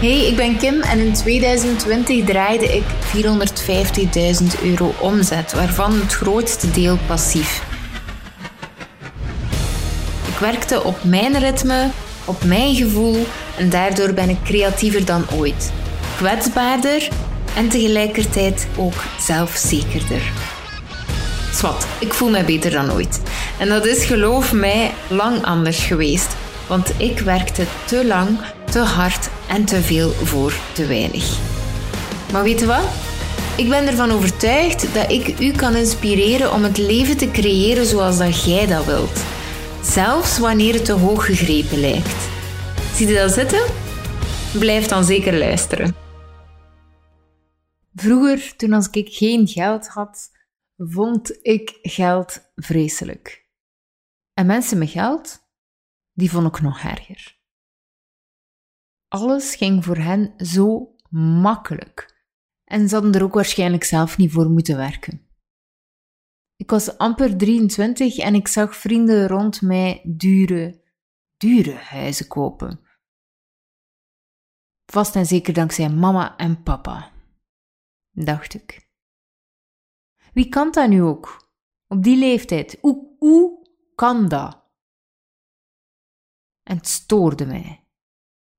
Hey, ik ben Kim en in 2020 draaide ik 450.000 euro omzet, waarvan het grootste deel passief. Ik werkte op mijn ritme, op mijn gevoel en daardoor ben ik creatiever dan ooit. Kwetsbaarder en tegelijkertijd ook zelfzekerder. Swat, ik voel me beter dan ooit. En dat is, geloof mij, lang anders geweest. Want ik werkte te lang, te hard en te veel voor te weinig. Maar weet je wat? Ik ben ervan overtuigd dat ik u kan inspireren om het leven te creëren zoals dat jij dat wilt. Zelfs wanneer het te hoog gegrepen lijkt. Zie je dat zitten? Blijf dan zeker luisteren. Vroeger, toen als ik geen geld had, vond ik geld vreselijk. En mensen met geld, die vond ik nog erger. Alles ging voor hen zo makkelijk. En ze hadden er ook waarschijnlijk zelf niet voor moeten werken. Ik was amper 23 en ik zag vrienden rond mij dure, dure huizen kopen. Vast en zeker dankzij mama en papa, dacht ik. Wie kan dat nu ook? Op die leeftijd. Hoe, hoe kan dat? En het stoorde mij.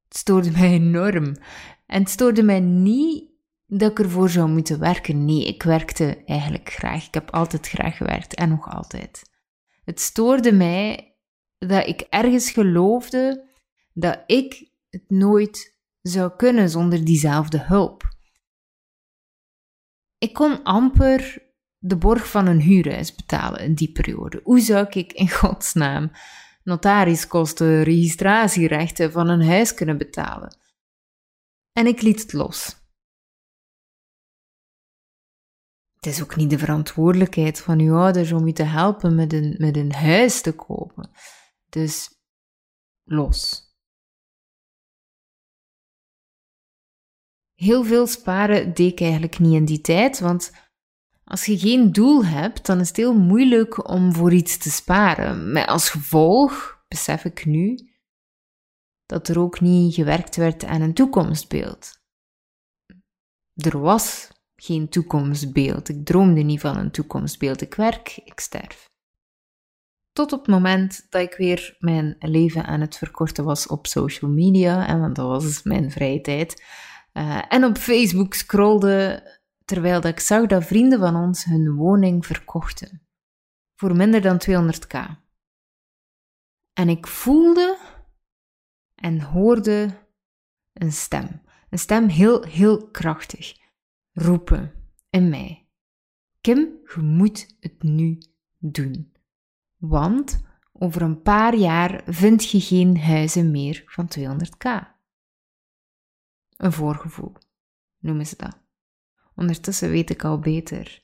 Het stoorde mij enorm. En het stoorde mij niet dat ik ervoor zou moeten werken. Nee, ik werkte eigenlijk graag. Ik heb altijd graag gewerkt en nog altijd. Het stoorde mij dat ik ergens geloofde dat ik het nooit zou kunnen zonder diezelfde hulp. Ik kon amper de borg van een huurhuis betalen in die periode. Hoe zou ik in godsnaam notariskosten, registratierechten van een huis kunnen betalen? En ik liet het los. Het is ook niet de verantwoordelijkheid van uw ouders om u te helpen met een, met een huis te kopen. Dus los. Heel veel sparen deed ik eigenlijk niet in die tijd, want als je geen doel hebt, dan is het heel moeilijk om voor iets te sparen. Met als gevolg, besef ik nu, dat er ook niet gewerkt werd aan een toekomstbeeld. Er was geen toekomstbeeld. Ik droomde niet van een toekomstbeeld. Ik werk, ik sterf. Tot op het moment dat ik weer mijn leven aan het verkorten was op social media, en want dat was mijn vrije tijd, uh, en op Facebook scrolde terwijl dat ik zag dat vrienden van ons hun woning verkochten. Voor minder dan 200k. En ik voelde en hoorde een stem. Een stem heel, heel krachtig. Roepen in mij. Kim, je moet het nu doen. Want over een paar jaar vind je geen huizen meer van 200k. Een voorgevoel, noemen ze dat. Ondertussen weet ik al beter.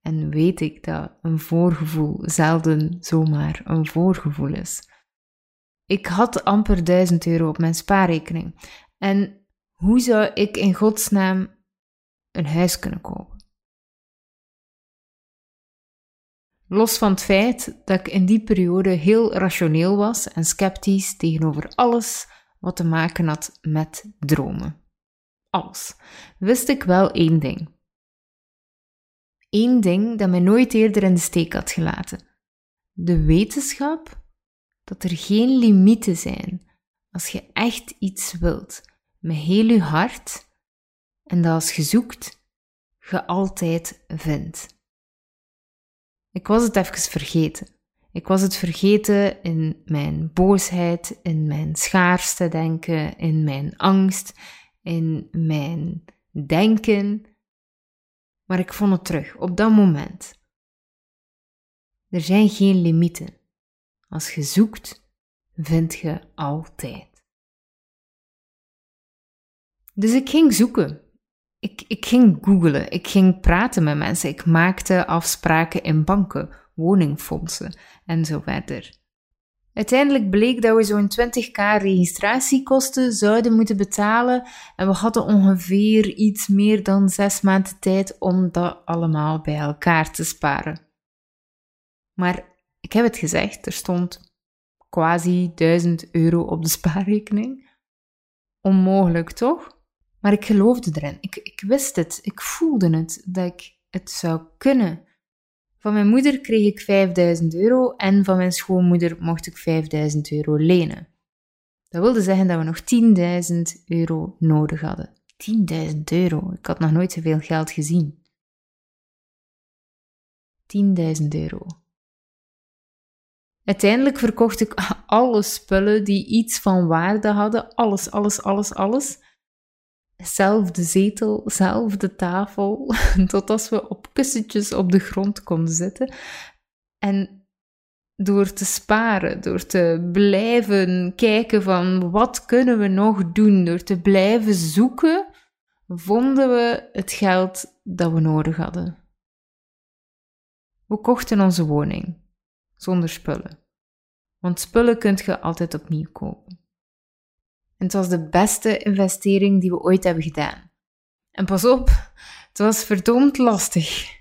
En weet ik dat een voorgevoel zelden zomaar een voorgevoel is. Ik had amper 1000 euro op mijn spaarrekening. En hoe zou ik in godsnaam een huis kunnen kopen? Los van het feit dat ik in die periode heel rationeel was en sceptisch tegenover alles wat te maken had met dromen. Alles. Wist ik wel één ding. Eén ding dat mij nooit eerder in de steek had gelaten. De wetenschap dat er geen limieten zijn als je echt iets wilt, met heel je hart, en dat als je zoekt, je altijd vindt. Ik was het even vergeten. Ik was het vergeten in mijn boosheid, in mijn schaarste denken, in mijn angst, in mijn denken. Maar ik vond het terug op dat moment. Er zijn geen limieten. Als je zoekt, vind je altijd. Dus ik ging zoeken. Ik, ik ging googlen. Ik ging praten met mensen. Ik maakte afspraken in banken, woningfondsen en zo verder. Uiteindelijk bleek dat we zo'n 20k registratiekosten zouden moeten betalen en we hadden ongeveer iets meer dan zes maanden tijd om dat allemaal bij elkaar te sparen. Maar ik heb het gezegd, er stond quasi 1000 euro op de spaarrekening. Onmogelijk toch? Maar ik geloofde erin. Ik, ik wist het. Ik voelde het. Dat ik het zou kunnen. Van mijn moeder kreeg ik 5000 euro en van mijn schoonmoeder mocht ik 5000 euro lenen. Dat wilde zeggen dat we nog 10.000 euro nodig hadden. 10.000 euro. Ik had nog nooit zoveel geld gezien. 10.000 euro. Uiteindelijk verkocht ik alle spullen die iets van waarde hadden. Alles, alles, alles, alles. Zelf de zetel, zelf de tafel. Totdat we op kussentjes op de grond konden zitten. En door te sparen, door te blijven kijken van wat kunnen we nog doen, door te blijven zoeken, vonden we het geld dat we nodig hadden. We kochten onze woning, zonder spullen. Want spullen kunt je altijd opnieuw kopen. En het was de beste investering die we ooit hebben gedaan. En pas op, het was verdomd lastig.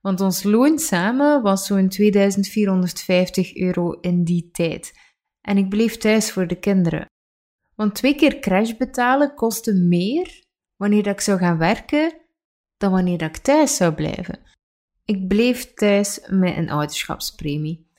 Want ons loon samen was zo'n 2450 euro in die tijd. En ik bleef thuis voor de kinderen. Want twee keer crash betalen kostte meer wanneer ik zou gaan werken dan wanneer ik thuis zou blijven. Ik bleef thuis met een ouderschapspremie.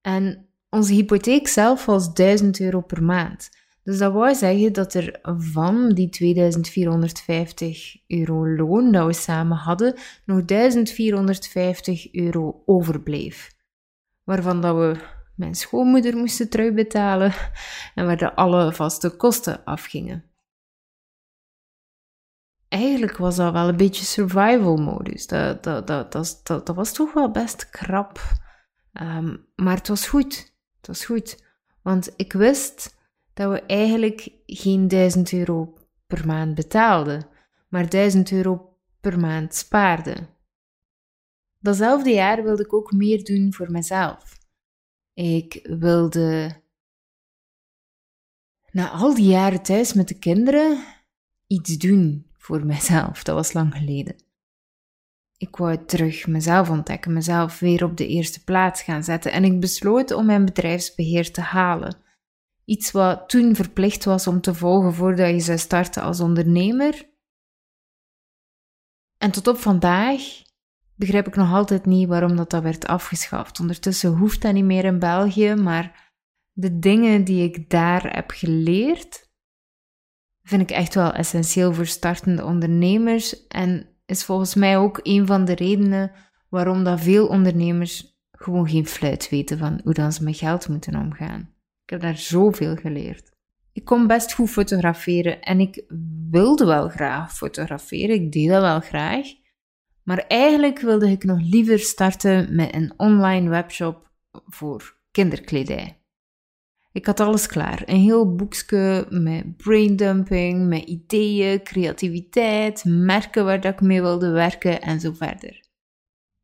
En onze hypotheek zelf was 1000 euro per maand. Dus dat wou zeggen dat er van die 2450 euro loon dat we samen hadden, nog 1450 euro overbleef. Waarvan dat we mijn schoonmoeder moesten terugbetalen en waar de alle vaste kosten afgingen. Eigenlijk was dat wel een beetje survival modus. Dat, dat, dat, dat, was toch wel best krap. Ehm, maar het was goed. Het was goed. Want ik wist dat we eigenlijk geen 1000 euro per maand betaalden, maar 1000 euro per maand spaarden. Datzelfde jaar wilde ik ook meer doen voor mezelf. Ik wilde na al die jaren thuis met de kinderen iets doen voor mezelf. Dat was lang geleden. Ik wou terug mezelf ontdekken, mezelf weer op de eerste plaats gaan zetten en ik besloot om mijn bedrijfsbeheer te halen. Iets wat toen verplicht was om te volgen voordat je zou starten als ondernemer. En tot op vandaag begrijp ik nog altijd niet waarom dat, dat werd afgeschaft. Ondertussen hoeft dat niet meer in België, maar de dingen die ik daar heb geleerd, vind ik echt wel essentieel voor startende ondernemers. En is volgens mij ook een van de redenen waarom dat veel ondernemers gewoon geen fluit weten van hoe dan ze met geld moeten omgaan. Ik heb daar zoveel geleerd. Ik kon best goed fotograferen en ik wilde wel graag fotograferen. Ik deed dat wel graag. Maar eigenlijk wilde ik nog liever starten met een online webshop voor kinderkledij. Ik had alles klaar. Een heel boekje met braindumping, met ideeën, creativiteit, merken waar dat ik mee wilde werken en zo verder.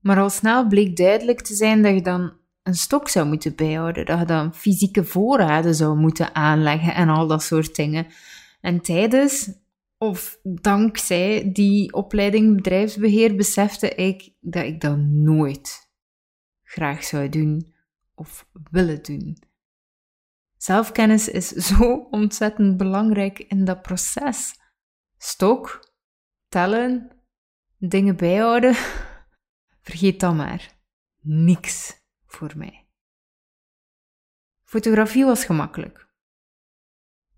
Maar al snel bleek duidelijk te zijn dat je dan een stok zou moeten bijhouden, dat je dan fysieke voorraden zou moeten aanleggen en al dat soort dingen. En tijdens of dankzij die opleiding bedrijfsbeheer besefte ik dat ik dat nooit graag zou doen of willen doen. Zelfkennis is zo ontzettend belangrijk in dat proces. Stok, tellen, dingen bijhouden, vergeet dat maar. Niks voor mij. Fotografie was gemakkelijk.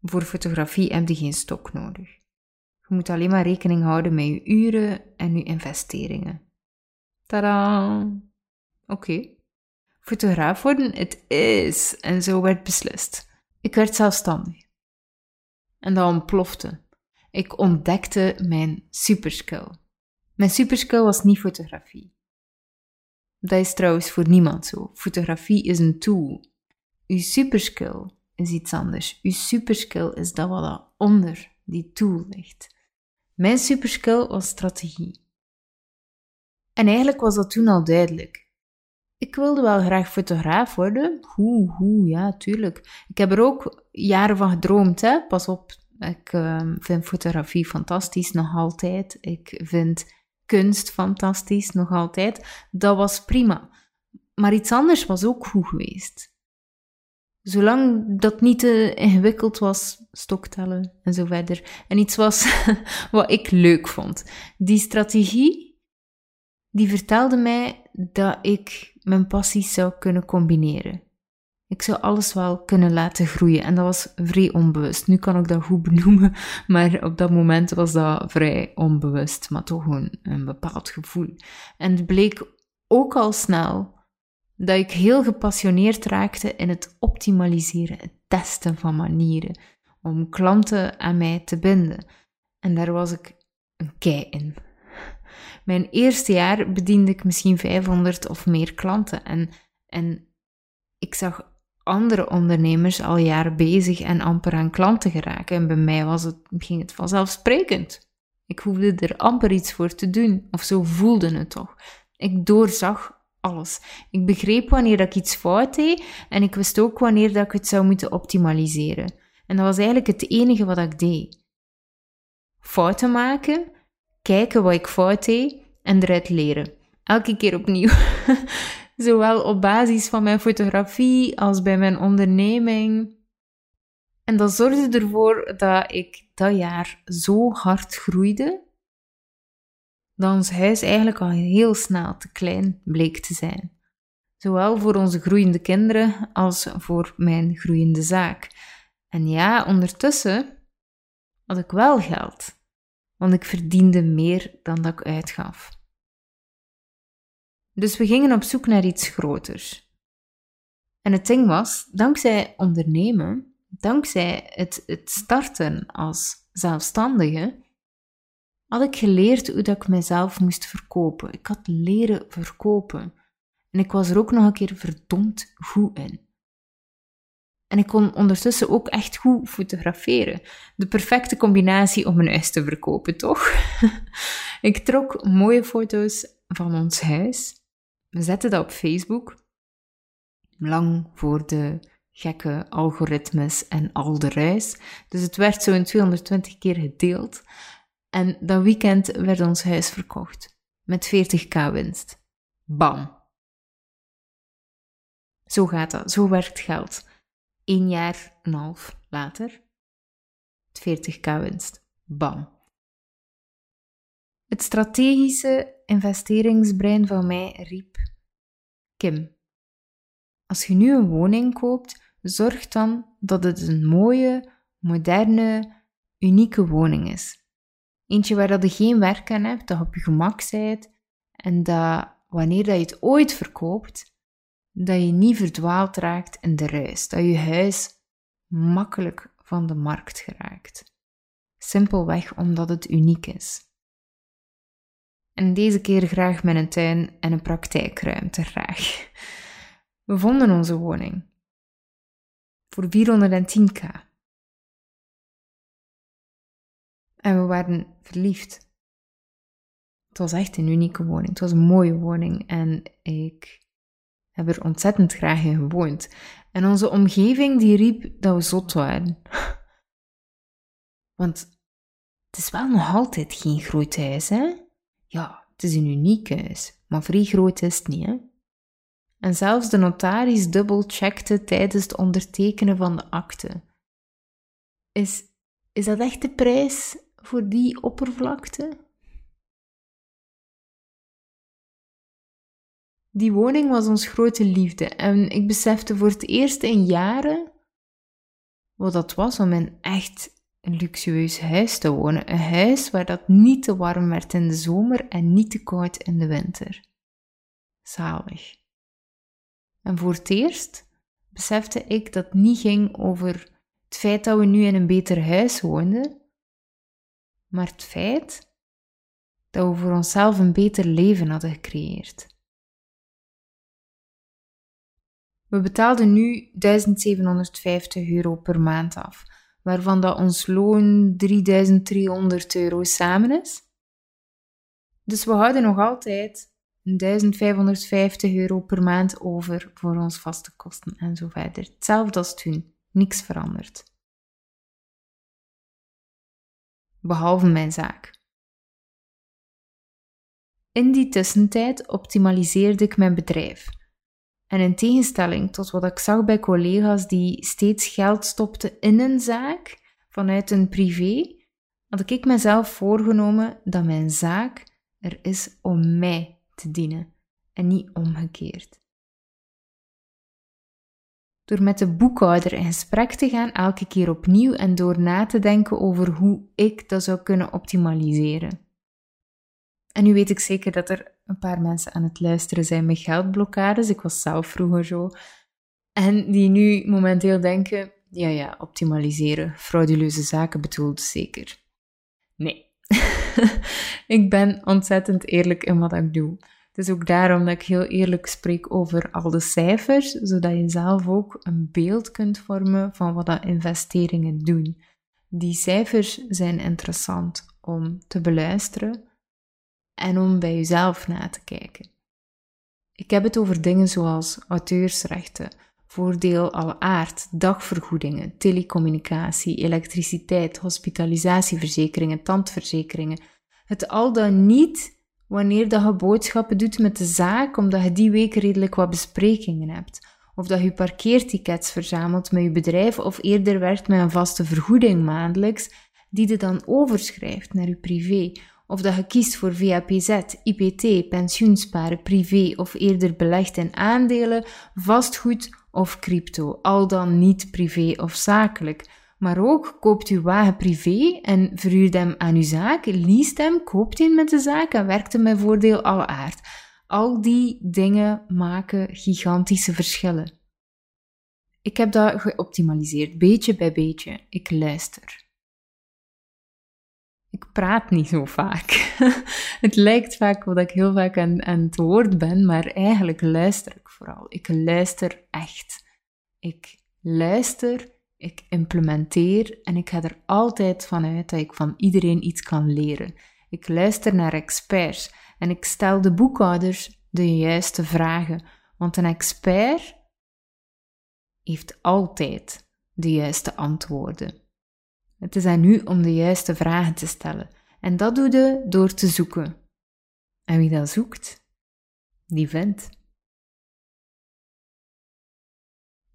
Voor fotografie heb je geen stok nodig. Je moet alleen maar rekening houden met je uren en je investeringen. Tada! Oké. Fotograaf worden, het is. En zo werd beslist. Ik werd zelfstandig. En dat ontplofte. Ik ontdekte mijn superskill. Mijn superskill was niet fotografie. Dat is trouwens voor niemand zo. Fotografie is een tool. Uw superskill is iets anders. Uw superskill is dat wat onder die tool ligt. Mijn superskill was strategie. En eigenlijk was dat toen al duidelijk. Ik wilde wel graag fotograaf worden. Hoe, hoe, ja, tuurlijk. Ik heb er ook jaren van gedroomd, hè. Pas op, ik uh, vind fotografie fantastisch, nog altijd. Ik vind kunst fantastisch, nog altijd. Dat was prima. Maar iets anders was ook goed geweest. Zolang dat niet te ingewikkeld was, stoktellen en zo verder. En iets was wat ik leuk vond. Die strategie, die vertelde mij dat ik mijn passies zou kunnen combineren. Ik zou alles wel kunnen laten groeien. En dat was vrij onbewust. Nu kan ik dat goed benoemen, maar op dat moment was dat vrij onbewust. Maar toch een bepaald gevoel. En het bleek ook al snel dat ik heel gepassioneerd raakte in het optimaliseren, het testen van manieren om klanten aan mij te binden. En daar was ik een kei in. Mijn eerste jaar bediende ik misschien 500 of meer klanten en, en ik zag andere ondernemers al jaren bezig en amper aan klanten geraken. En bij mij was het, ging het vanzelfsprekend. Ik hoefde er amper iets voor te doen, of zo voelde het toch. Ik doorzag alles. Ik begreep wanneer dat ik iets fout deed en ik wist ook wanneer dat ik het zou moeten optimaliseren. En dat was eigenlijk het enige wat ik deed. Fouten maken, kijken wat ik fout deed en eruit leren. Elke keer opnieuw. Zowel op basis van mijn fotografie als bij mijn onderneming. En dat zorgde ervoor dat ik dat jaar zo hard groeide dat ons huis eigenlijk al heel snel te klein bleek te zijn. Zowel voor onze groeiende kinderen als voor mijn groeiende zaak. En ja, ondertussen had ik wel geld, want ik verdiende meer dan dat ik uitgaf. Dus we gingen op zoek naar iets groters. En het ding was, dankzij ondernemen, dankzij het, het starten als zelfstandige, had ik geleerd hoe dat ik mezelf moest verkopen. Ik had leren verkopen. En ik was er ook nog een keer verdomd goed in. En ik kon ondertussen ook echt goed fotograferen. De perfecte combinatie om een huis te verkopen, toch? ik trok mooie foto's van ons huis. We zetten dat op Facebook. Lang voor de gekke algoritmes en al de reis. Dus het werd zo'n 220 keer gedeeld. En dat weekend werd ons huis verkocht. Met 40k winst. Bam. Zo gaat dat. Zo werkt geld. Eén jaar en een half later. 40k winst. Bam. Het strategische investeringsbrein van mij riep: Kim, als je nu een woning koopt, zorg dan dat het een mooie, moderne, unieke woning is. Eentje waar dat je geen werk aan hebt, dat je op je gemak bent en dat wanneer dat je het ooit verkoopt, dat je niet verdwaald raakt in de ruis. Dat je huis makkelijk van de markt geraakt. Simpelweg omdat het uniek is. En deze keer graag met een tuin en een praktijkruimte graag. We vonden onze woning. Voor 410k. En we waren verliefd. Het was echt een unieke woning. Het was een mooie woning en ik heb er ontzettend graag in gewoond. En onze omgeving die riep dat we zot waren. Want het is wel nog altijd geen groot huis, hè? Ja, het is een uniek huis, maar vrij groot is het niet, hè? En zelfs de notaris dubbelcheckte tijdens het ondertekenen van de akte. Is, is dat echt de prijs voor die oppervlakte? Die woning was ons grote liefde en ik besefte voor het eerst in jaren wat dat was om in echt een luxueus huis te wonen. Een huis waar dat niet te warm werd in de zomer en niet te koud in de winter. Zalig. En voor het eerst besefte ik dat het niet ging over het feit dat we nu in een beter huis woonden, maar het feit dat we voor onszelf een beter leven hadden gecreëerd. We betaalden nu 1750 euro per maand af, waarvan dat ons loon 3300 euro samen is. Dus we houden nog altijd 1550 euro per maand over voor onze vaste kosten en zo verder. Hetzelfde als toen, niks veranderd behalve mijn zaak. In die tussentijd optimaliseerde ik mijn bedrijf. En in tegenstelling tot wat ik zag bij collega's die steeds geld stopten in een zaak vanuit een privé, had ik mezelf voorgenomen dat mijn zaak er is om mij te dienen en niet omgekeerd. Door met de boekhouder in gesprek te gaan elke keer opnieuw en door na te denken over hoe ik dat zou kunnen optimaliseren. En nu weet ik zeker dat er een paar mensen aan het luisteren zijn met geldblokkades. Ik was zelf vroeger zo. En die nu momenteel denken: ja, ja, optimaliseren, frauduleuze zaken bedoeld zeker. Nee. ik ben ontzettend eerlijk in wat ik doe. Het is ook daarom dat ik heel eerlijk spreek over al de cijfers, zodat je zelf ook een beeld kunt vormen van wat dat investeringen doen. Die cijfers zijn interessant om te beluisteren en om bij jezelf na te kijken. Ik heb het over dingen zoals auteursrechten, voordeel alle aard, dagvergoedingen, telecommunicatie, elektriciteit, hospitalisatieverzekeringen, tandverzekeringen. Het al dan niet wanneer dat je boodschappen doet met de zaak, omdat je die week redelijk wat besprekingen hebt. Of dat je parkeertickets verzamelt met je bedrijf, of eerder werkt met een vaste vergoeding maandelijks, die je dan overschrijft naar je privé. Of dat je kiest voor VAPZ, IPT, pensioensparen, privé of eerder belegt in aandelen, vastgoed of crypto, al dan niet privé of zakelijk. Maar ook koopt u wagen privé en verhuurt hem aan uw zaak, leest hem, koopt hem met de zaak en werkt hem met voordeel alle aard. Al die dingen maken gigantische verschillen. Ik heb dat geoptimaliseerd, beetje bij beetje. Ik luister. Ik praat niet zo vaak. het lijkt vaak dat ik heel vaak aan, aan het woord ben, maar eigenlijk luister ik vooral. Ik luister echt. Ik luister ik implementeer en ik ga er altijd van uit dat ik van iedereen iets kan leren. Ik luister naar experts en ik stel de boekhouders de juiste vragen, want een expert heeft altijd de juiste antwoorden. Het is aan u om de juiste vragen te stellen en dat doe je door te zoeken. En wie dat zoekt, die vindt.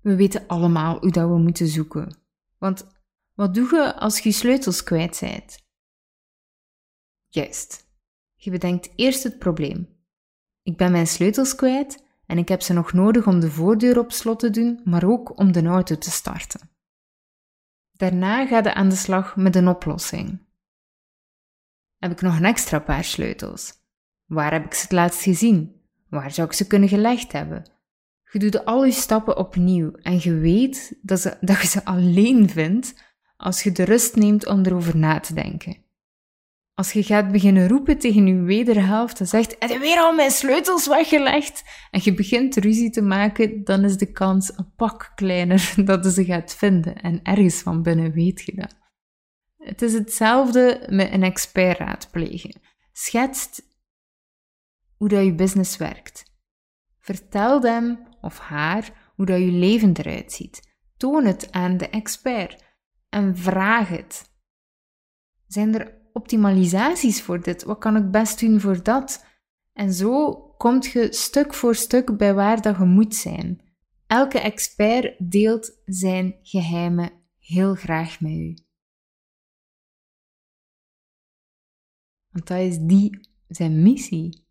We weten allemaal hoe dat we moeten zoeken. Want wat doe je als je sleutels kwijt bent? Juist. Je bedenkt eerst het probleem. Ik ben mijn sleutels kwijt en ik heb ze nog nodig om de voordeur op slot te doen, maar ook om de auto te starten. Daarna ga je aan de slag met een oplossing. Heb ik nog een extra paar sleutels? Waar heb ik ze het laatst gezien? Waar zou ik ze kunnen gelegd hebben? Je doet al je stappen opnieuw en je weet dat, ze, dat je ze alleen vindt als je de rust neemt om erover na te denken. Als je gaat beginnen roepen tegen je wederhelft en zegt, heb je weer al mijn sleutels weggelegd? En je begint ruzie te maken, dan is de kans een pak kleiner dat je ze gaat vinden. En ergens van binnen weet je dat. Het is hetzelfde met een expert raadplegen. Schetst hoe dat je business werkt. Vertel hem of haar hoe dat je leven eruit ziet. Toon het aan de expert en vraag het. Zijn er optimalisaties voor dit? Wat kan ik best doen voor dat? En zo komt je stuk voor stuk bij waar dat je moet zijn. Elke expert deelt zijn geheimen heel graag met u. Want dat is die zijn missie.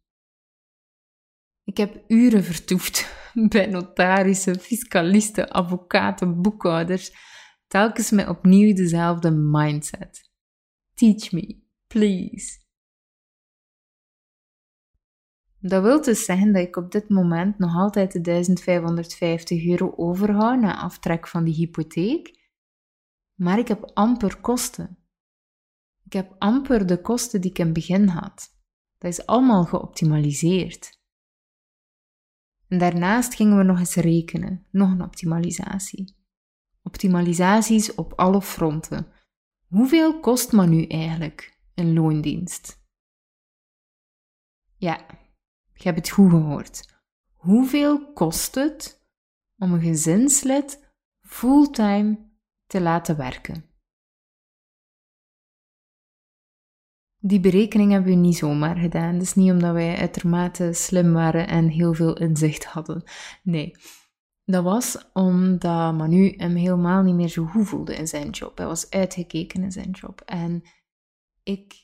Ik heb uren vertoefd bij notarissen, fiscalisten, advocaten, boekhouders, telkens met opnieuw dezelfde mindset. Teach me, please. Dat wil dus zeggen dat ik op dit moment nog altijd de 1550 euro overhoud na aftrek van die hypotheek, maar ik heb amper kosten. Ik heb amper de kosten die ik in het begin had. Dat is allemaal geoptimaliseerd. En daarnaast gingen we nog eens rekenen, nog een optimalisatie. Optimalisaties op alle fronten. Hoeveel kost me nu eigenlijk een loondienst? Ja, je hebt het goed gehoord. Hoeveel kost het om een gezinslid fulltime te laten werken? Die berekening hebben we niet zomaar gedaan. Dus niet omdat wij uitermate slim waren en heel veel inzicht hadden. Nee. Dat was omdat Manu hem helemaal niet meer zo goed voelde in zijn job. Hij was uitgekeken in zijn job. En ik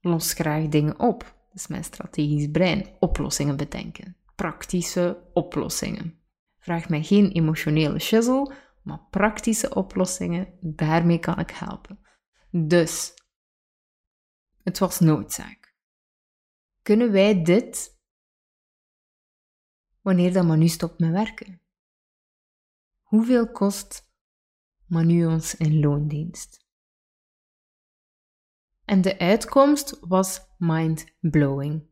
los graag dingen op. Dat is mijn strategisch brein. Oplossingen bedenken. Praktische oplossingen. Vraag mij geen emotionele shizzle, maar praktische oplossingen, daarmee kan ik helpen. Dus, het was noodzaak. Kunnen wij dit wanneer Manu stopt met werken? Hoeveel kost Manu ons in loondienst? En de uitkomst was mind-blowing.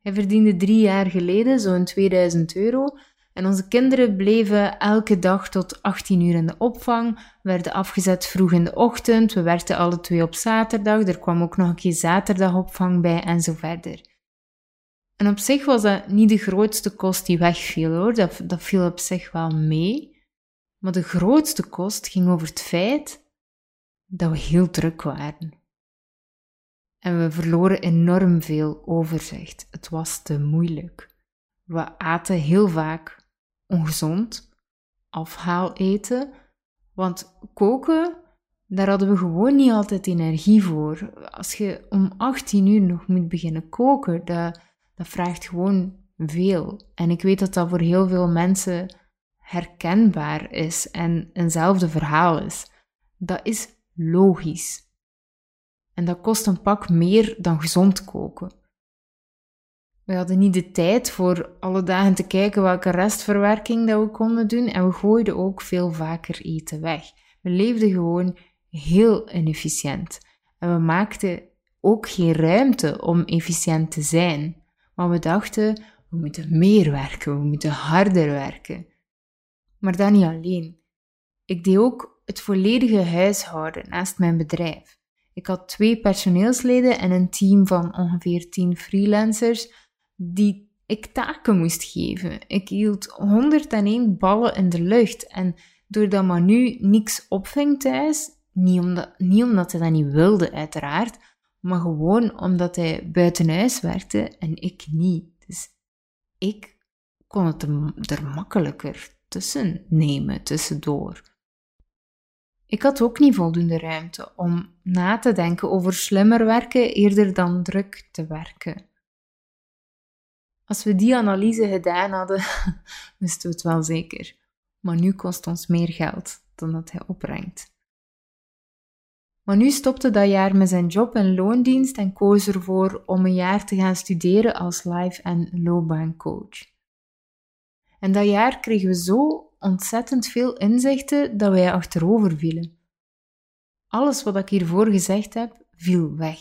Hij verdiende drie jaar geleden zo'n 2000 euro en onze kinderen bleven elke dag tot 18 uur in de opvang, werden afgezet vroeg in de ochtend, we werkten alle twee op zaterdag, er kwam ook nog een keer zaterdagopvang bij en zo verder. En op zich was dat niet de grootste kost die wegviel hoor, dat, dat viel op zich wel mee. Maar de grootste kost ging over het feit dat we heel druk waren. En we verloren enorm veel overzicht. Het was te moeilijk. We aten heel vaak ongezond, afhaal eten, want koken, daar hadden we gewoon niet altijd energie voor. Als je om 18 uur nog moet beginnen koken, dat, dat vraagt gewoon veel. En ik weet dat dat voor heel veel mensen herkenbaar is en eenzelfde verhaal is. Dat is logisch. En dat kost een pak meer dan gezond koken. We hadden niet de tijd voor alle dagen te kijken welke restverwerking dat we konden doen en we gooiden ook veel vaker eten weg. We leefden gewoon heel inefficiënt en we maakten ook geen ruimte om efficiënt te zijn. Maar we dachten, we moeten meer werken, we moeten harder werken. Maar dat niet alleen. Ik deed ook het volledige huishouden naast mijn bedrijf. Ik had twee personeelsleden en een team van ongeveer 10 freelancers die ik taken moest geven. Ik hield 101 ballen in de lucht en doordat Manu niks opving thuis, niet omdat, niet omdat hij dat niet wilde uiteraard, maar gewoon omdat hij buiten huis werkte en ik niet. Dus ik kon het er makkelijker tussen nemen, tussendoor. Ik had ook niet voldoende ruimte om na te denken over slimmer werken eerder dan druk te werken. Als we die analyse gedaan hadden, wisten we het wel zeker. Maar nu kost ons meer geld dan dat hij opbrengt. Maar nu stopte dat jaar met zijn job en loondienst en koos ervoor om een jaar te gaan studeren als life- en loopbaancoach. En dat jaar kregen we zo ontzettend veel inzichten dat wij achterover vielen. Alles wat ik hiervoor gezegd heb, viel weg.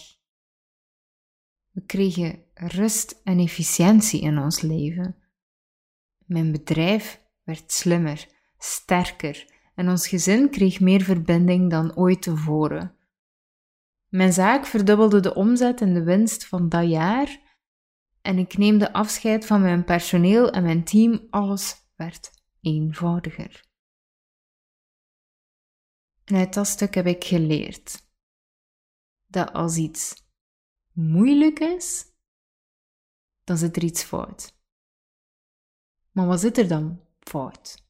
We kregen rust en efficiëntie in ons leven. Mijn bedrijf werd slimmer, sterker en ons gezin kreeg meer verbinding dan ooit tevoren. Mijn zaak verdubbelde de omzet en de winst van dat jaar en ik neemde afscheid van mijn personeel en mijn team. Alles werd eenvoudiger. En uit dat stuk heb ik geleerd dat als iets moeilijk is, dan zit er iets fout. Maar wat zit er dan fout?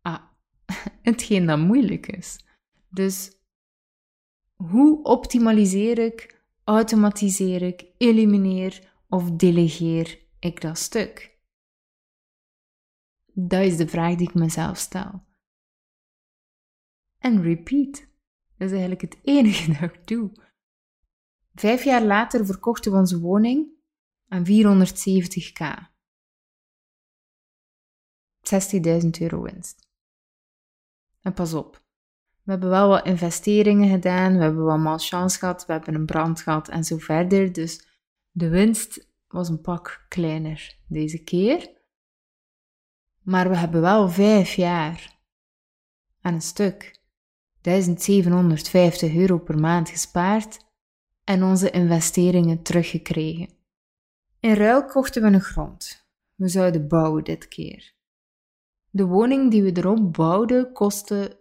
Ah, hetgeen dat moeilijk is. Dus hoe optimaliseer ik, automatiseer ik, elimineer of delegeer ik dat stuk? Dat is de vraag die ik mezelf stel. En repeat. Dat is eigenlijk het enige dat ik doe. Vijf jaar later verkochten we onze woning aan 470k. 60.000 euro winst. En pas op, we hebben wel wat investeringen gedaan, we hebben wat malchance gehad, we hebben een brand gehad en zo verder. Dus de winst was een pak kleiner deze keer. Maar we hebben wel vijf jaar aan een stuk 1750 euro per maand gespaard en onze investeringen teruggekregen. In ruil kochten we een grond. We zouden bouwen dit keer. De woning die we erop bouwden kostte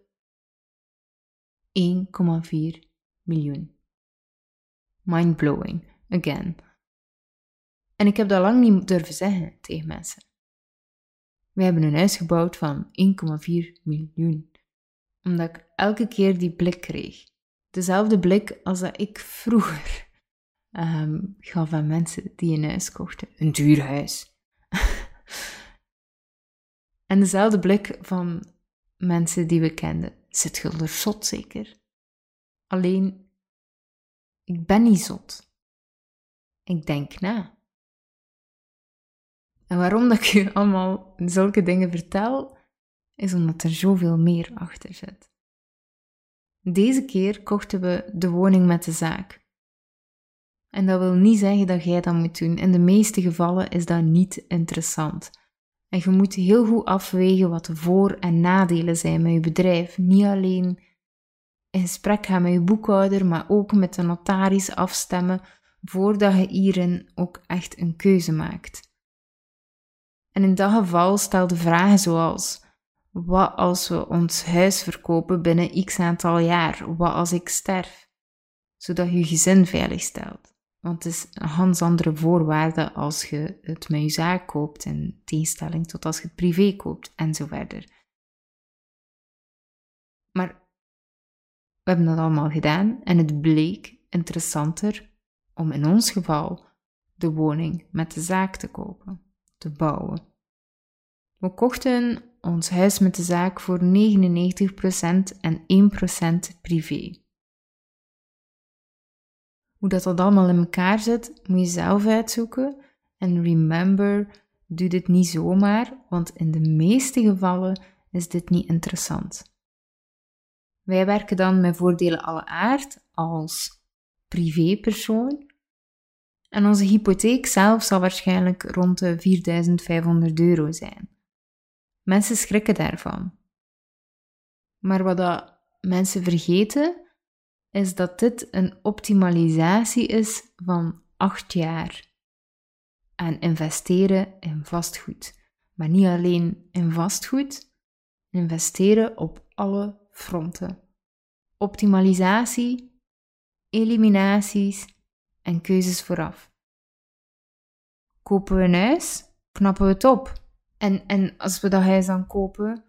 1,4 miljoen. Mindblowing, again. En ik heb dat lang niet durven zeggen tegen mensen. We hebben een huis gebouwd van 1,4 miljoen. Omdat ik elke keer die blik kreeg. Dezelfde blik als dat ik vroeger um, gaf aan mensen die een huis kochten. Een duur huis. en dezelfde blik van mensen die we kenden. Zit je er zot zeker? Alleen, ik ben niet zot. Ik denk na. En waarom dat ik je allemaal zulke dingen vertel, is omdat er zoveel meer achter zit. Deze keer kochten we de woning met de zaak. En dat wil niet zeggen dat jij dat moet doen. In de meeste gevallen is dat niet interessant. En je moet heel goed afwegen wat de voor- en nadelen zijn met je bedrijf. Niet alleen in gesprek gaan met je boekhouder, maar ook met de notaris afstemmen voordat je hierin ook echt een keuze maakt. En in dat geval stel de vragen zoals: wat als we ons huis verkopen binnen x aantal jaar? Wat als ik sterf? Zodat je je gezin veilig stelt. Want het is ganz andere voorwaarde als je het met je zaak koopt, in tegenstelling tot als je het privé koopt en zo verder. Maar we hebben dat allemaal gedaan en het bleek interessanter om in ons geval de woning met de zaak te kopen, te bouwen. We kochten ons huis met de zaak voor 99% en 1% privé. Hoe dat, dat allemaal in elkaar zit, moet je zelf uitzoeken. En remember, doe dit niet zomaar, want in de meeste gevallen is dit niet interessant. Wij werken dan met voordelen alle aard als privépersoon. En onze hypotheek zelf zal waarschijnlijk rond de 4500 euro zijn. Mensen schrikken daarvan. Maar wat dat mensen vergeten, is dat dit een optimalisatie is van acht jaar aan investeren in vastgoed. Maar niet alleen in vastgoed, investeren op alle fronten. Optimalisatie, eliminaties en keuzes vooraf. Kopen we een huis, knappen we het op. En, en als we dat huis dan kopen,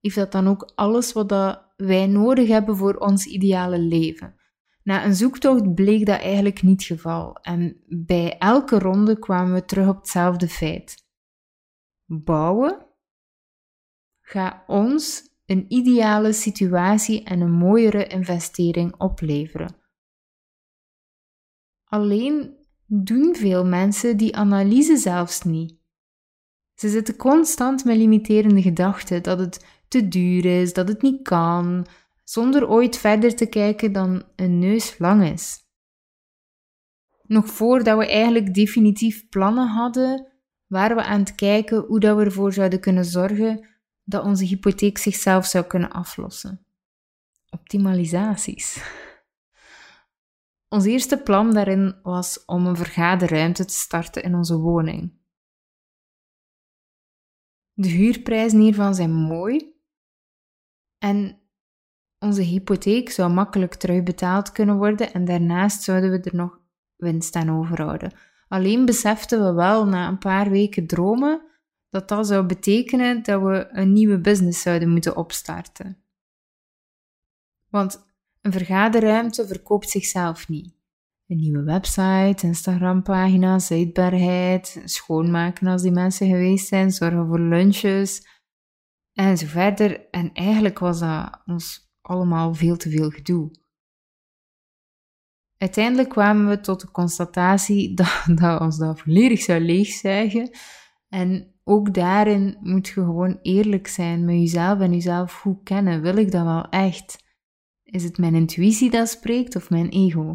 heeft dat dan ook alles wat dat wij nodig hebben voor ons ideale leven. Na een zoektocht bleek dat eigenlijk niet het geval en bij elke ronde kwamen we terug op hetzelfde feit. Bouwen gaat ons een ideale situatie en een mooiere investering opleveren. Alleen doen veel mensen die analyse zelfs niet. Ze zitten constant met limiterende gedachten dat het te duur is, dat het niet kan, zonder ooit verder te kijken dan een neus lang is. Nog voordat we eigenlijk definitief plannen hadden, waren we aan het kijken hoe dat we ervoor zouden kunnen zorgen dat onze hypotheek zichzelf zou kunnen aflossen. Optimalisaties. Ons eerste plan daarin was om een vergaderruimte te starten in onze woning. De huurprijzen hiervan zijn mooi en onze hypotheek zou makkelijk terugbetaald kunnen worden en daarnaast zouden we er nog winst aan overhouden. Alleen beseften we wel na een paar weken dromen dat dat zou betekenen dat we een nieuwe business zouden moeten opstarten. Want een vergaderruimte verkoopt zichzelf niet. Een nieuwe website, Instagram-pagina, zichtbaarheid, schoonmaken als die mensen geweest zijn, zorgen voor lunches en zo verder. En eigenlijk was dat ons allemaal veel te veel gedoe. Uiteindelijk kwamen we tot de constatatie dat, dat ons dat volledig zou leegzuigen. En ook daarin moet je gewoon eerlijk zijn met jezelf en jezelf goed kennen. Wil ik dat wel echt? Is het mijn intuïtie dat spreekt of mijn ego?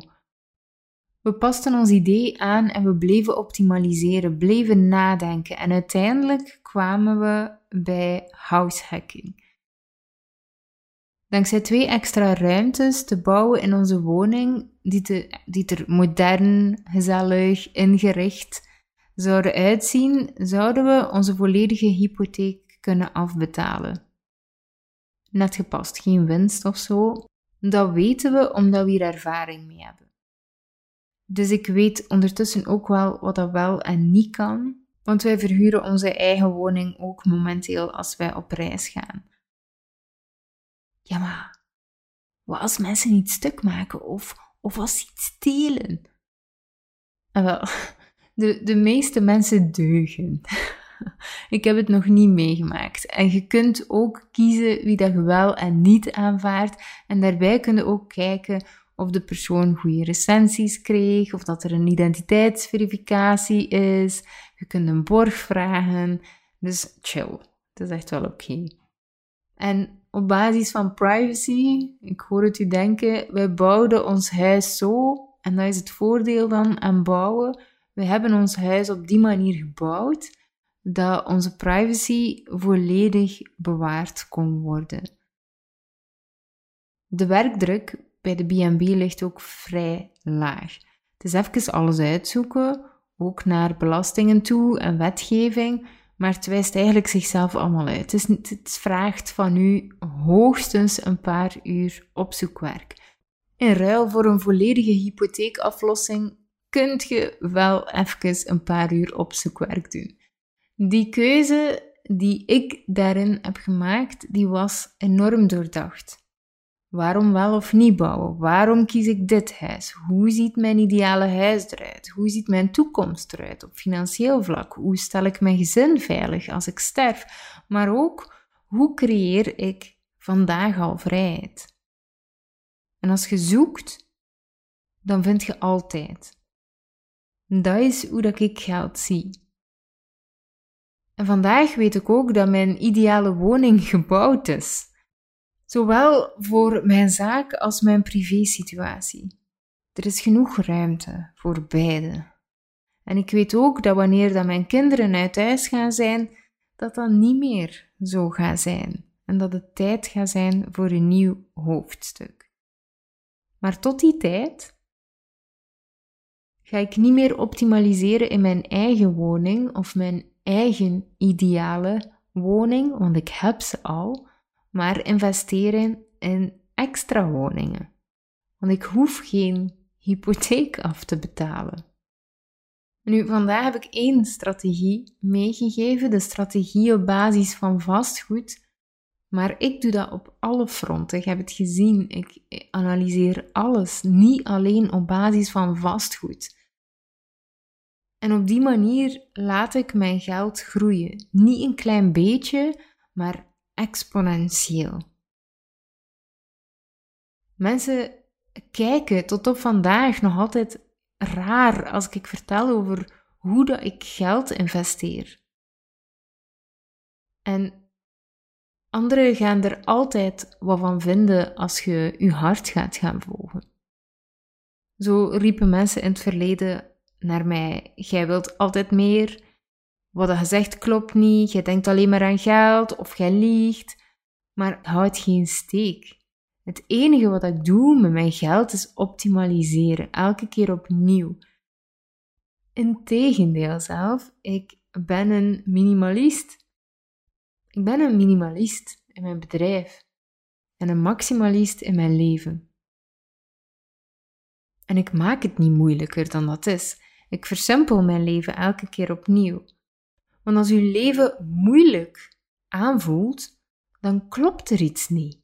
We pasten ons idee aan en we bleven optimaliseren, bleven nadenken en uiteindelijk kwamen we bij househacking. Dankzij twee extra ruimtes te bouwen in onze woning, die, te, die er modern, gezellig, ingericht zouden uitzien, zouden we onze volledige hypotheek kunnen afbetalen. Net gepast, geen winst of zo. Dat weten we omdat we hier ervaring mee hebben. Dus ik weet ondertussen ook wel wat dat wel en niet kan, want wij verhuren onze eigen woning ook momenteel als wij op reis gaan. Ja, maar wat als mensen niet stuk maken of, of als ze iets stelen? En wel, de, de meeste mensen deugen. Ik heb het nog niet meegemaakt. En je kunt ook kiezen wie dat wel en niet aanvaardt. En daarbij kun je ook kijken of de persoon goede recensies kreeg, of dat er een identiteitsverificatie is. Je kunt een borg vragen. Dus chill. Dat is echt wel oké. En op basis van privacy, ik hoor het u denken, wij bouwden ons huis zo, en dat is het voordeel dan aan bouwen. We hebben ons huis op die manier gebouwd dat onze privacy volledig bewaard kon worden. De werkdruk bij de B&B ligt ook vrij laag. Het is even alles uitzoeken, ook naar belastingen toe en wetgeving, maar het wijst eigenlijk zichzelf allemaal uit. Het, is, het vraagt van u hoogstens een paar uur opzoekwerk. In ruil voor een volledige hypotheekaflossing kunt je wel even een paar uur opzoekwerk doen. Die keuze die ik daarin heb gemaakt, die was enorm doordacht. Waarom wel of niet bouwen? Waarom kies ik dit huis? Hoe ziet mijn ideale huis eruit? Hoe ziet mijn toekomst eruit op financieel vlak? Hoe stel ik mijn gezin veilig als ik sterf? Maar ook, hoe creëer ik vandaag al vrijheid? En als je zoekt, dan vind je altijd. Dat is hoe dat ik geld zie. En vandaag weet ik ook dat mijn ideale woning gebouwd is. Zowel voor mijn zaak als mijn privésituatie. Er is genoeg ruimte voor beide. En ik weet ook dat wanneer dat mijn kinderen uit huis gaan zijn, dat dat niet meer zo gaat zijn. En dat het tijd gaat zijn voor een nieuw hoofdstuk. Maar tot die tijd ga ik niet meer optimaliseren in mijn eigen woning of mijn eigen ideale woning, want ik heb ze al, maar investeren in extra woningen. Want ik hoef geen hypotheek af te betalen. Nu, vandaag heb ik één strategie meegegeven, de strategie op basis van vastgoed. Maar ik doe dat op alle fronten. Ik heb het gezien. Ik analyseer alles, niet alleen op basis van vastgoed. En op die manier laat ik mijn geld groeien. Niet een klein beetje, maar exponentieel. Mensen kijken tot op vandaag nog altijd raar als ik vertel over hoe dat ik geld investeer. En anderen gaan er altijd wat van vinden als je je hart gaat gaan volgen. Zo riepen mensen in het verleden naar mij: Jij wilt altijd meer. Wat je zegt klopt niet. Je denkt alleen maar aan geld of jij liegt. Maar houd geen steek. Het enige wat ik doe met mijn geld is optimaliseren, elke keer opnieuw. Integendeel zelf, ik ben een minimalist. Ik ben een minimalist in mijn bedrijf en een maximalist in mijn leven. En ik maak het niet moeilijker dan dat is. Ik versimpel mijn leven elke keer opnieuw. Want als uw leven moeilijk aanvoelt, dan klopt er iets niet.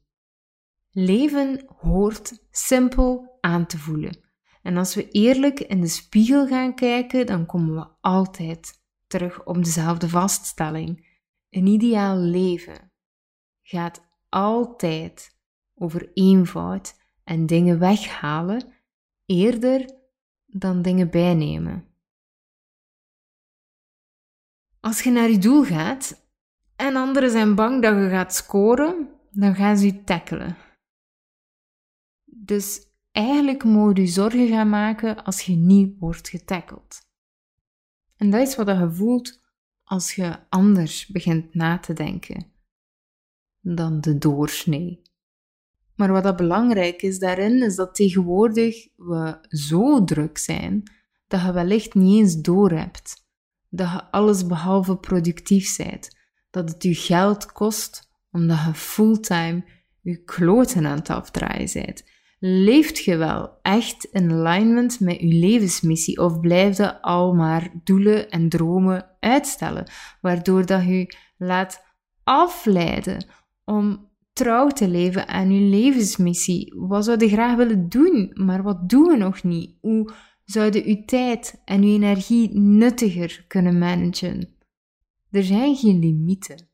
Leven hoort simpel aan te voelen. En als we eerlijk in de spiegel gaan kijken, dan komen we altijd terug op dezelfde vaststelling. Een ideaal leven gaat altijd over eenvoud en dingen weghalen, eerder dan dingen bijnemen. Als je naar je doel gaat en anderen zijn bang dat je gaat scoren, dan gaan ze je tackelen. Dus eigenlijk moet je zorgen gaan maken als je niet wordt getackeld. En dat is wat je voelt als je anders begint na te denken dan de doorsnee. Maar wat dat belangrijk is daarin, is dat tegenwoordig we zo druk zijn dat je wellicht niet eens doorhebt. Dat je alles behalve productief bent. Dat het je geld kost omdat je fulltime je kloten aan het afdraaien bent? Leeft je wel echt in alignment met je levensmissie of blijf je al maar doelen en dromen uitstellen, waardoor dat je laat afleiden om trouw te leven aan je levensmissie? Wat zou je graag willen doen, maar wat doen we nog niet? Zouden je tijd en je energie nuttiger kunnen managen? Er zijn geen limieten.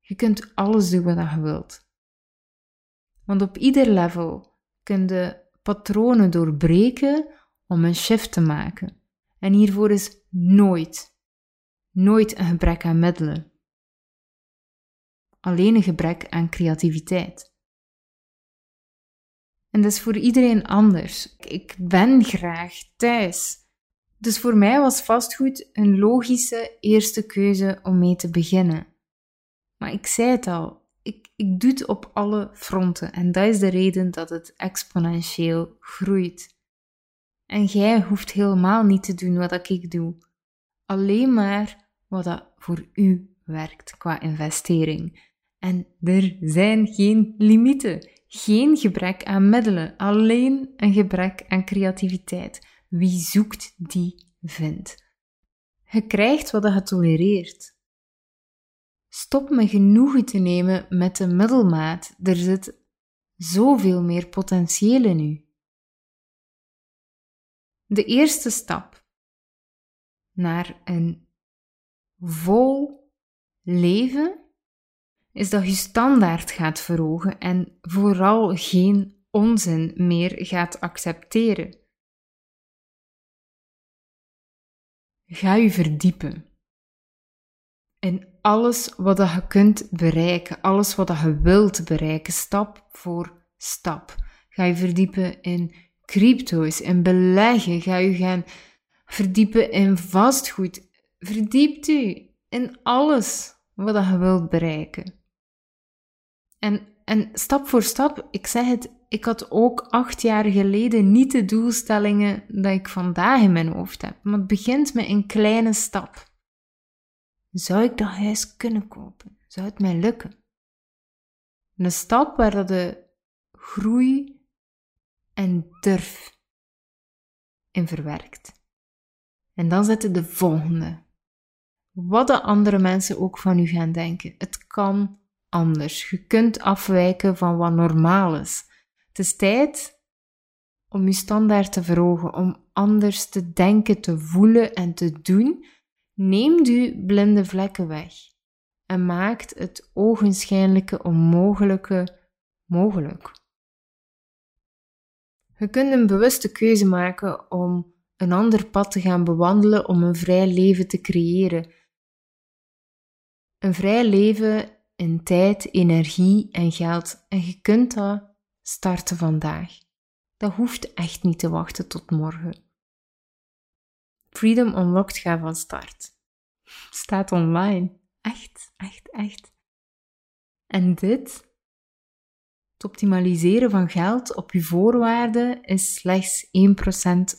Je kunt alles doen wat je wilt. Want op ieder level kun patronen doorbreken om een shift te maken. En hiervoor is nooit, nooit een gebrek aan middelen. Alleen een gebrek aan creativiteit. En dat is voor iedereen anders. Ik ben graag thuis. Dus voor mij was vastgoed een logische eerste keuze om mee te beginnen. Maar ik zei het al, ik, ik doe het op alle fronten en dat is de reden dat het exponentieel groeit. En jij hoeft helemaal niet te doen wat ik doe, alleen maar wat dat voor u werkt qua investering. En er zijn geen limieten, geen gebrek aan middelen, alleen een gebrek aan creativiteit. Wie zoekt, die vindt. Je krijgt wat je tolereert. Stop me genoegen te nemen met de middelmaat. Er zit zoveel meer potentieel in u. De eerste stap naar een vol leven is dat je standaard gaat verhogen en vooral geen onzin meer gaat accepteren. Ga je verdiepen in alles wat je kunt bereiken, alles wat je wilt bereiken, stap voor stap. Ga je verdiepen in crypto's, in beleggen, ga je gaan verdiepen in vastgoed. Verdiept u in alles wat je wilt bereiken. En, en stap voor stap, ik zeg het, ik had ook acht jaar geleden niet de doelstellingen dat ik vandaag in mijn hoofd heb. Maar het begint met een kleine stap. Zou ik dat huis kunnen kopen? Zou het mij lukken? Een stap waar dat de groei en durf in verwerkt. En dan zetten de volgende. Wat de andere mensen ook van u gaan denken. Het kan anders. Je kunt afwijken van wat normaal is. Het is tijd om je standaard te verhogen, om anders te denken, te voelen en te doen Neemt u blinde vlekken weg en maakt het ogenschijnlijke onmogelijke mogelijk. Je kunt een bewuste keuze maken om een ander pad te gaan bewandelen om een vrij leven te creëren. Een vrij leven in tijd, energie en geld. En je kunt dat starten vandaag. Dat hoeft echt niet te wachten tot morgen. Freedom Unlocked gaat van start. Staat online. Echt, echt, echt. En dit, het optimaliseren van geld op je voorwaarden, is slechts 1%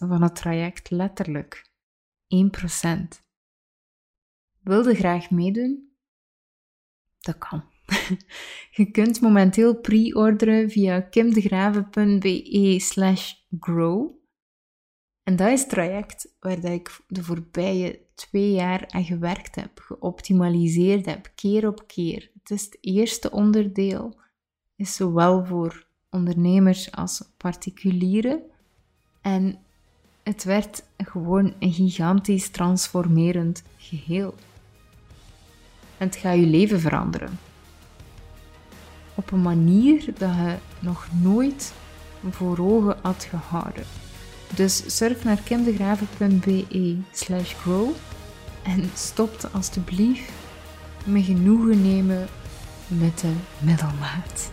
van het traject, letterlijk. 1%. Wilde graag meedoen? Kan. Je kunt momenteel pre-orderen via kimdegraven.be slash grow. En dat is het traject waar dat ik de voorbije twee jaar aan gewerkt heb, geoptimaliseerd heb, keer op keer. Het is het eerste onderdeel, is zowel voor ondernemers als particulieren. En het werd gewoon een gigantisch transformerend geheel. En het gaat je leven veranderen. Op een manier dat je nog nooit voor ogen had gehouden. Dus surf naar kimdegraven.be slash grow en stop alstublieft met genoegen nemen met de middelmaat.